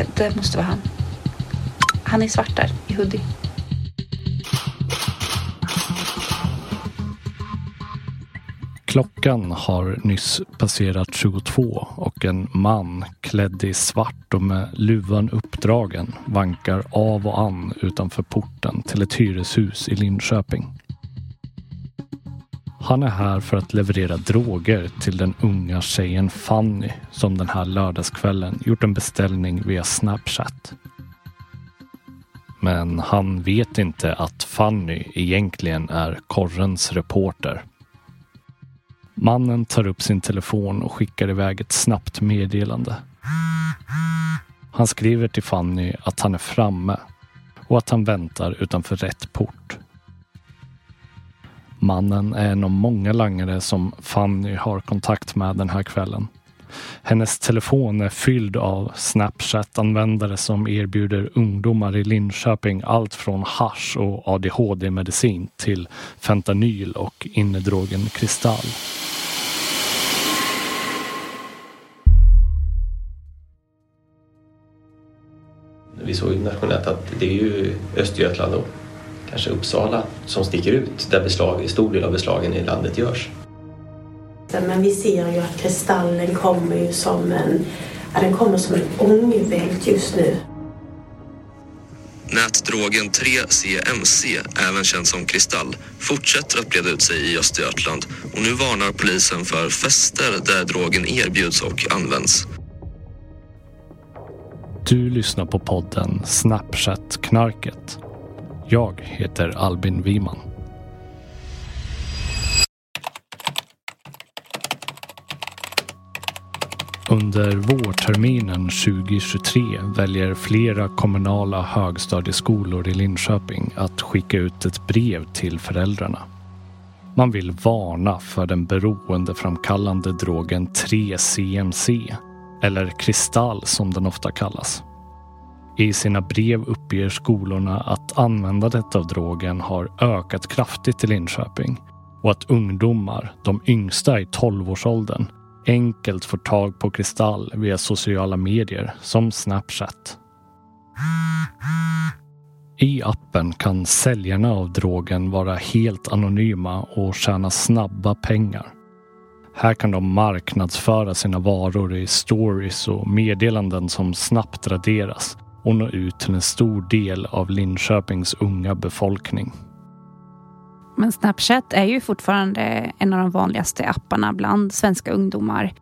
Det, det måste vara han. Han är svart där, i hoodie. Klockan har nyss passerat 22 och en man klädd i svart och med luvan uppdragen vankar av och an utanför porten till ett hyreshus i Linköping. Han är här för att leverera droger till den unga tjejen Fanny som den här lördagskvällen gjort en beställning via Snapchat. Men han vet inte att Fanny egentligen är korrens reporter. Mannen tar upp sin telefon och skickar iväg ett snabbt meddelande. Han skriver till Fanny att han är framme och att han väntar utanför rätt port. Mannen är en av många langare som Fanny har kontakt med den här kvällen. Hennes telefon är fylld av Snapchat-användare som erbjuder ungdomar i Linköping allt från hash och ADHD-medicin till fentanyl och innedrogen kristall. Vi såg nationellt att det är ju Östergötland och kanske Uppsala som sticker ut där beslag, stor del av beslagen i landet görs. Men vi ser ju att kristallen kommer ju som en, ja, den kommer som en ångvält just nu. Nätdrogen 3CMC, även känd som kristall, fortsätter att breda ut sig i Östergötland och nu varnar polisen för fester där drogen erbjuds och används. Du lyssnar på podden Snapchat-knarket. Jag heter Albin Wiman. Under vårterminen 2023 väljer flera kommunala högstadieskolor i Linköping att skicka ut ett brev till föräldrarna. Man vill varna för den beroendeframkallande drogen 3CMC, eller kristall som den ofta kallas. I sina brev uppger skolorna att användandet av drogen har ökat kraftigt i Linköping och att ungdomar, de yngsta i 12-årsåldern, enkelt får tag på kristall via sociala medier som Snapchat. I appen kan säljarna av drogen vara helt anonyma och tjäna snabba pengar. Här kan de marknadsföra sina varor i stories och meddelanden som snabbt raderas och nå ut till en stor del av Linköpings unga befolkning. Men Snapchat är ju fortfarande en av de vanligaste apparna bland svenska ungdomar.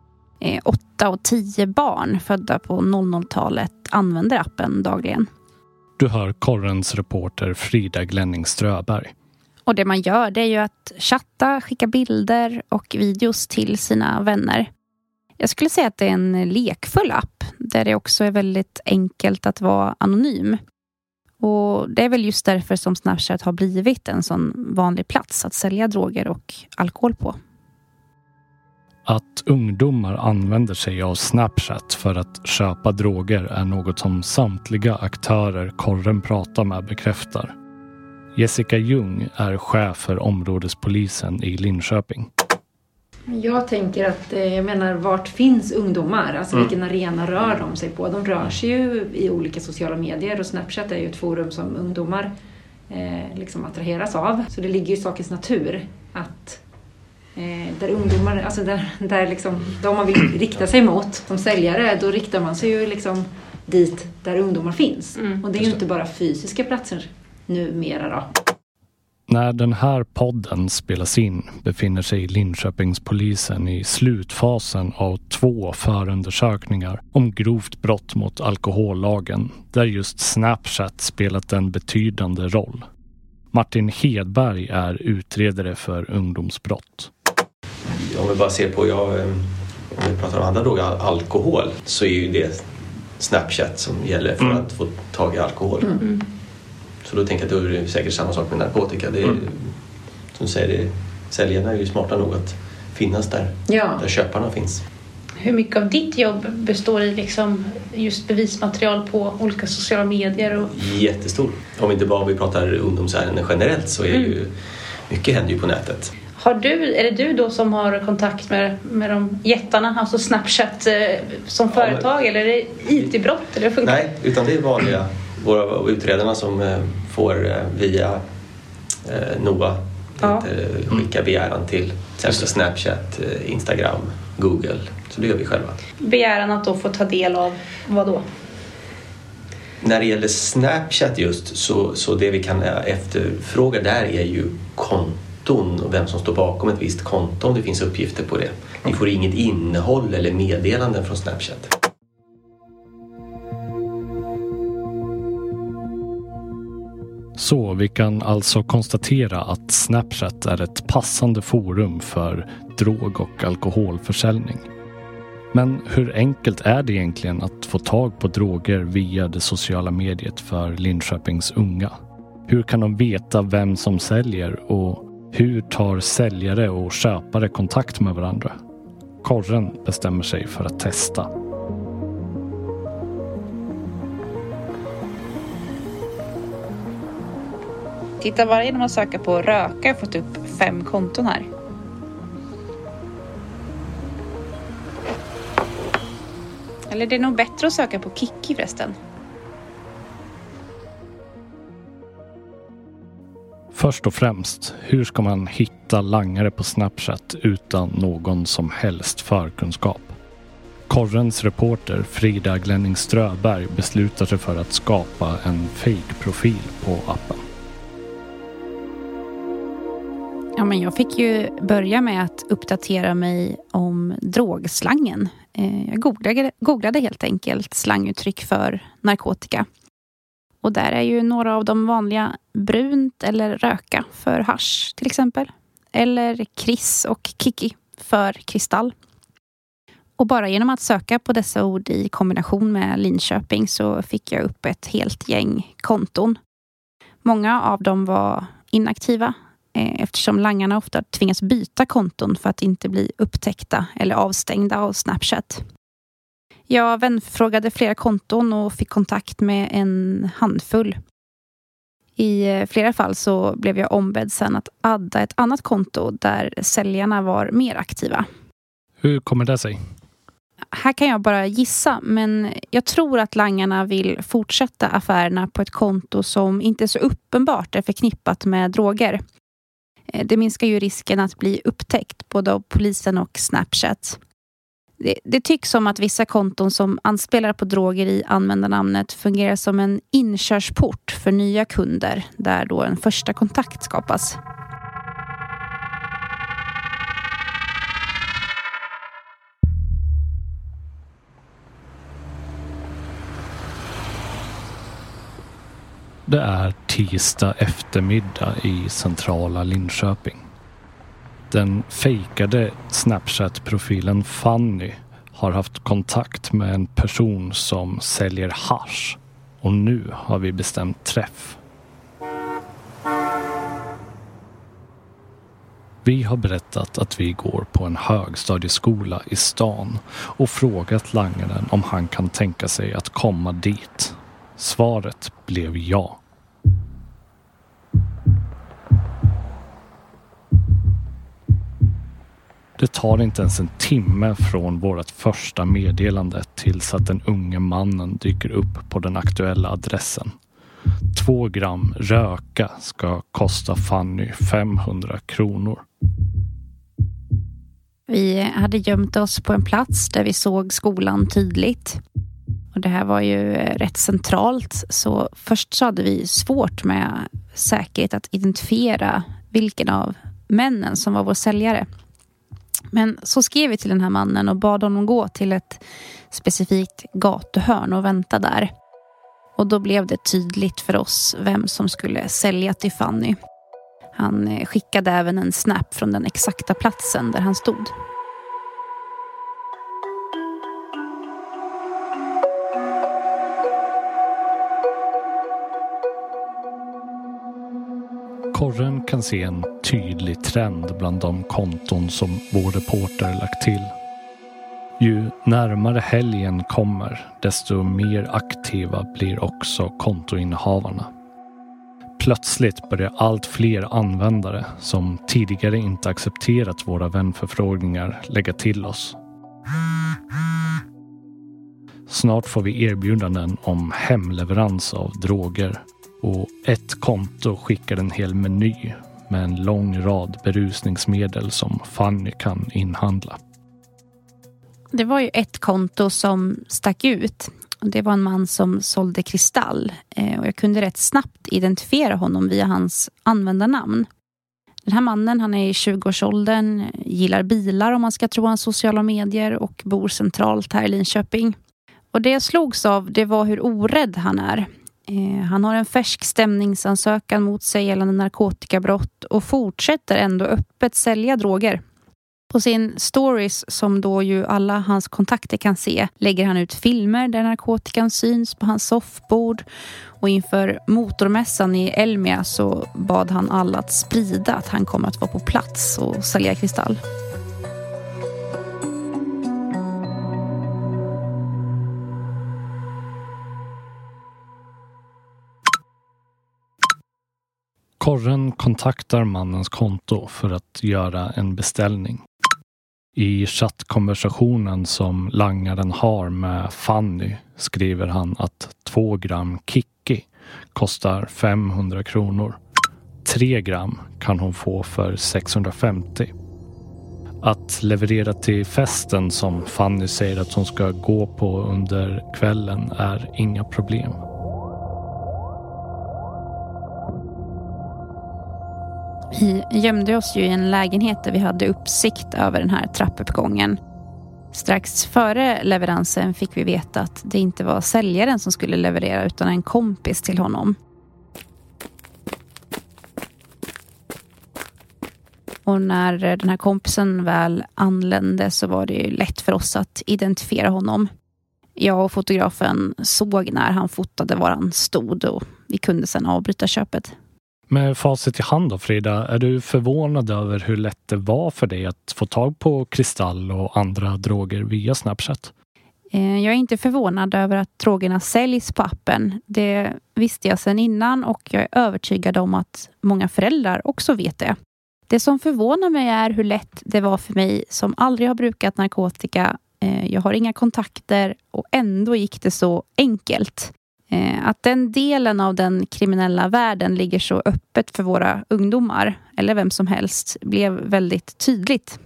Eh, 8 och 10 barn födda på 00-talet använder appen dagligen. Du hör korrens reporter Frida Glenning Ströberg. Och det man gör det är ju att chatta, skicka bilder och videos till sina vänner. Jag skulle säga att det är en lekfull app där det också är väldigt enkelt att vara anonym. Och Det är väl just därför som Snapchat har blivit en sån vanlig plats att sälja droger och alkohol på. Att ungdomar använder sig av Snapchat för att köpa droger är något som samtliga aktörer korren pratar med bekräftar. Jessica Ljung är chef för områdespolisen i Linköping. Jag tänker att, eh, jag menar, vart finns ungdomar? Alltså Mm. vilken arena rör de sig på? De rör sig ju i olika sociala medier och Snapchat är ju ett forum som ungdomar eh, liksom attraheras av. Så det ligger ju i sakens natur att eh, där ungdomar, alltså där, där liksom, de man vill rikta sig mot som säljare, då riktar man sig ju liksom dit där ungdomar finns. Mm. Och det är ju inte bara fysiska platser numera då. När den här podden spelas in befinner sig Linköpingspolisen i slutfasen av två förundersökningar om grovt brott mot alkohollagen där just Snapchat spelat en betydande roll. Martin Hedberg är utredare för ungdomsbrott. Om vi bara ser på, jag, eh, om vi pratar om andra droger, al- alkohol, så är ju det Snapchat som gäller för Mm. att få tag i alkohol. Så då tänker jag att då är det säkert samma sak med narkotika. Det är, Mm. Som du säger, det, säljarna är ju smarta nog att finnas där, Ja. där köparna finns. Hur mycket av ditt jobb består i liksom just bevismaterial på olika sociala medier? Och, Jättestor. Om inte bara vi pratar ungdomsärenden generellt så är det Mm. ju mycket händer ju på nätet. Har du, är det du då som har kontakt med, med de jättarna, alltså Snapchat eh, som företag eller är det IT-brott? Eller hur funkar Nej, utan det är vanliga, våra utredarna som eh, får eh, via eh, NOA Ja. eh, skicka begäran till till exempel Snapchat, Instagram, Google. Så det gör vi själva. Begäran att då få ta del av vad då? När det gäller Snapchat just så, så det vi kan efterfråga där är ju konton och vem som står bakom ett visst konto om det finns uppgifter på det. Vi får inget innehåll eller meddelanden från Snapchat. Så vi kan alltså konstatera att Snapchat är ett passande forum för drog och alkoholförsäljning. Men hur enkelt är det egentligen att få tag på droger via det sociala mediet för Linköpings unga? Hur kan de veta vem som säljer och hur tar säljare och köpare kontakt med varandra? Korren bestämmer sig för att testa. Titta bara genom att söka på röka har fått upp fem konton här. Eller det är nog bättre att söka på Kikki förresten. Först och främst, hur ska man hitta langare på Snapchat utan någon som helst förkunskap? Korrens reporter Frida Glenning Ströberg beslutar sig för att skapa en fake-profil på appen. Ja, men jag fick ju börja med att uppdatera mig om drogslangen. Eh, jag googlade, googlade helt enkelt slanguttryck för narkotika. Och där är ju några av de vanliga brunt eller röka för hasch till exempel. Eller kris och kiki för kristall. Och bara genom att söka på dessa ord i kombination med Linköping så fick jag upp ett helt gäng konton. Många av dem var inaktiva eftersom langarna ofta tvingas byta konton för att inte bli upptäckta eller avstängda av Snapchat. Jag vänförfrågade flera konton och fick kontakt med en handfull. I eh, flera fall så blev jag ombedd sen att adda ett annat konto där säljarna var mer aktiva. Hur kommer det sig? Här kan jag bara gissa, men jag tror att langarna vill fortsätta affärerna på ett konto som inte så uppenbart är förknippat med droger. Eh, det minskar ju risken att bli upptäckt både av polisen och Snapchat. Det, det tycks som att vissa konton som anspelar på droger i användarnamnet fungerar som en inkörsport för nya kunder där då en första kontakt skapas. Det är tisdag eftermiddag i centrala Linköping. Den fejkade Snapchat-profilen Fanny har haft kontakt med en person som säljer hasch och nu har vi bestämt träff. Vi har berättat att vi går på en högstadieskola i stan och frågat langaren om han kan tänka sig att komma dit. Svaret blev ja. Det tar inte ens en timme från vårt första meddelande tills att den unge mannen dyker upp på den aktuella adressen. Två gram röka ska kosta Fanny 500 kronor. Vi hade gömt oss på en plats där vi såg skolan tydligt. Och det här var ju eh, rätt centralt så först så hade vi svårt med säkerhet att identifiera vilken av männen som var vår säljare. Men så skrev vi till den här mannen och bad honom gå till ett specifikt gatuhörn och vänta där. Och då blev det tydligt för oss vem som skulle sälja till Fanny. Han eh, skickade även en snap från den exakta platsen där han stod. Korren kan se en tydlig trend bland de konton som vår reporter lagt till. Ju närmare helgen kommer, desto mer aktiva blir också kontoinnehavarna. plötsligt börjar allt fler användare som tidigare inte accepterat våra vänförfrågningar lägga till oss. Snart får vi erbjudanden om hemleverans av droger och ett konto skickar en hel meny med en lång rad berusningsmedel som Fanny kan inhandla. Det var ju ett konto som stack ut. Det var en man som sålde kristall eh, och jag kunde rätt snabbt identifiera honom via hans användarnamn. Den här mannen han är i 20-årsåldern, gillar bilar om man ska tro hans sociala medier och bor centralt här i Linköping. Och det jag slogs av det var hur orädd han är. Eh, han har en färsk stämningsansökan mot sig gällande narkotikabrott och fortsätter ändå öppet sälja droger. På sin stories, som då ju alla hans kontakter kan se, lägger han ut filmer där narkotikan syns på hans soffbord. Och inför motormässan i Elmia så bad han alla att sprida att han kommer att vara på plats och sälja kristall. Korren kontaktar mannens konto för att göra en beställning. I chattkonversationen som langaren har med Fanny skriver han att 2 gram Kikki kostar 500 kronor. 3 gram kan hon få för 650. Att leverera till festen som Fanny säger att hon ska gå på under kvällen är inga problem. Vi gömde oss ju i en lägenhet där vi hade uppsikt över den här trappuppgången. Strax före leveransen fick vi veta att det inte var säljaren som skulle leverera utan en kompis till honom. Och när den här kompisen väl anlände så var det ju lätt för oss att identifiera honom. Jag och fotografen såg när han fotade var han stod och vi kunde sedan avbryta köpet. Med facit i hand då Frida, är du förvånad över hur lätt det var för dig att få tag på kristall och andra droger via Snapchat? Eh, jag är inte förvånad över att drogerna säljs på appen. Det visste jag sedan innan och jag är övertygad om att många föräldrar också vet det. Det som förvånar mig är hur lätt det var för mig som aldrig har brukat narkotika. Eh, jag har inga kontakter och ändå gick det så enkelt. Eh, att den delen av den kriminella världen ligger så öppet för våra ungdomar, eller vem som helst, blev väldigt tydligt.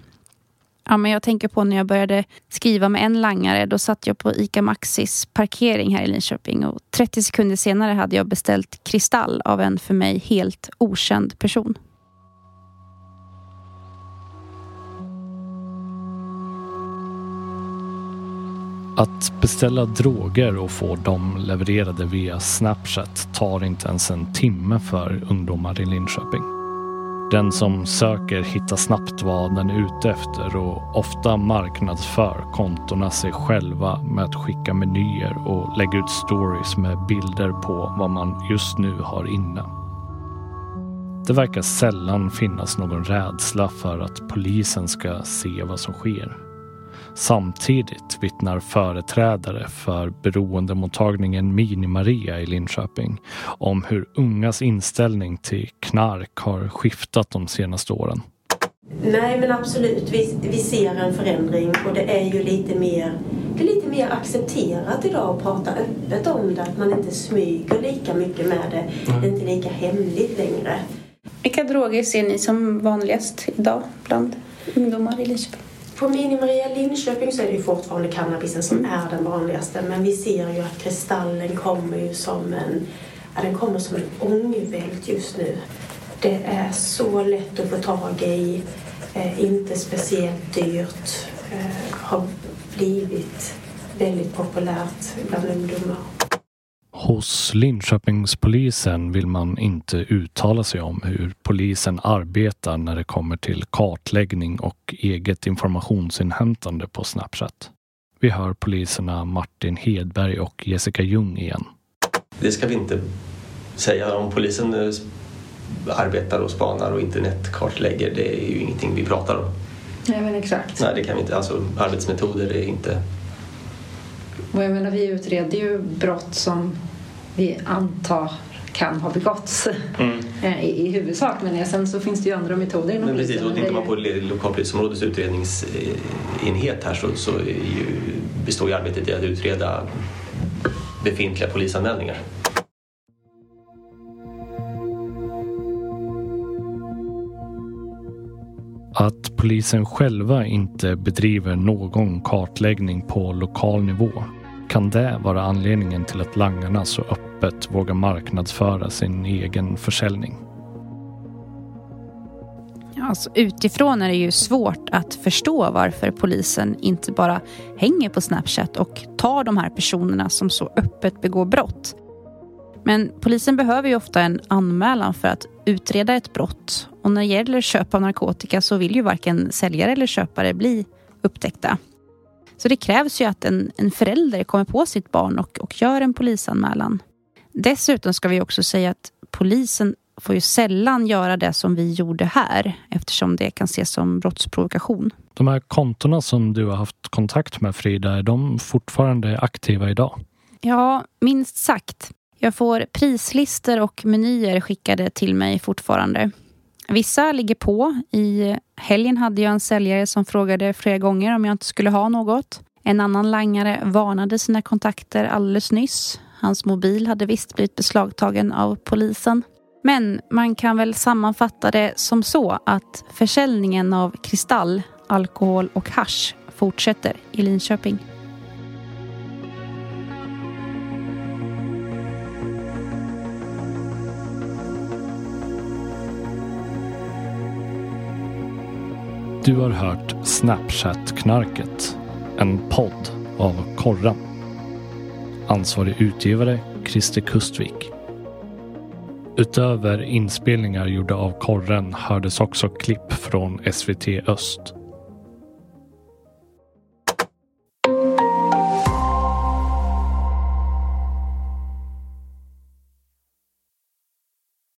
Ja, men jag tänker på när jag började skriva med en langare. Då satt jag på ICA Maxis parkering här i Linköping och 30 sekunder senare hade jag beställt kristall av en för mig helt okänd person. Att beställa droger och få dem levererade via Snapchat tar inte ens en timme för ungdomar i Linköping. Den som söker hittar snabbt vad den är ute efter och ofta marknadsför kontona sig själva med att skicka menyer och lägga ut stories med bilder på vad man just nu har inne. Det verkar sällan finnas någon rädsla för att polisen ska se vad som sker. Samtidigt vittnar företrädare för beroendemottagningen Mini-Maria i Linköping om hur ungas inställning till knark har skiftat de senaste åren. Nej men absolut, vi, vi ser en förändring och det är ju lite mer det är lite mer accepterat idag att prata öppet om det, att man inte smyger lika mycket med det. Mm. Det är inte lika hemligt längre. Vilka droger ser ni som vanligast idag bland ungdomar i Linköping? På Mini-Maria Linköping så är det ju fortfarande cannabisen som är den vanligaste men vi ser ju att kristallen kommer ju som en, ja, den kommer som en ångvält just nu. Det är så lätt att få tag i, eh, inte speciellt dyrt, eh, har blivit väldigt populärt bland ungdomar. Hos Linköpingspolisen vill man inte uttala sig om hur polisen arbetar när det kommer till kartläggning och eget informationsinhämtande på Snapchat. Vi hör poliserna Martin Hedberg och Jessica Ljung igen. Det ska vi inte säga. Om polisen eh, arbetar och spanar och internetkartlägger, det är ju ingenting vi pratar om. Nej men exakt. Nej, det kan vi inte. Alltså arbetsmetoder är inte... Och jag menar, vi utreder ju brott som vi antar kan ha begåtts Mm. eh, i, i huvudsak. Men sen så finns det ju andra metoder inom Men precis, polisen, och tittar det man är- på lokalpolisområdets utredningsenhet här så, så ju, består ju arbetet i att utreda befintliga polisanmälningar. Att polisen själva inte bedriver någon kartläggning på lokal nivå kan det vara anledningen till att langarna så öppet vågar marknadsföra sin egen försäljning. Alltså, utifrån är det ju svårt att förstå varför polisen inte bara hänger på Snapchat och tar de här personerna som så öppet begår brott. Men polisen behöver ju ofta en anmälan för att utreda ett brott och när det gäller köp av narkotika så vill ju varken säljare eller köpare bli upptäckta. Så det krävs ju att en, en förälder kommer på sitt barn och, och gör en polisanmälan. Dessutom ska vi också säga att polisen får ju sällan göra det som vi gjorde här eftersom det kan ses som brottsprovokation. De här kontona som du har haft kontakt med Frida, är de fortfarande aktiva idag? Ja, minst sagt. Jag får prislistor och menyer skickade till mig fortfarande. Vissa ligger på. I helgen hade jag en säljare som frågade flera gånger om jag inte skulle ha något. En annan langare varnade sina kontakter alldeles nyss. Hans mobil hade visst blivit beslagtagen av polisen. Men man kan väl sammanfatta det som så att försäljningen av kristall, alkohol och hasch fortsätter i Linköping. Du har hört Snapchat-knarket, en podd av Korra. Ansvarig utgivare Christer Kustvik. Utöver inspelningar gjorda av Korren hördes också klipp från SVT Öst.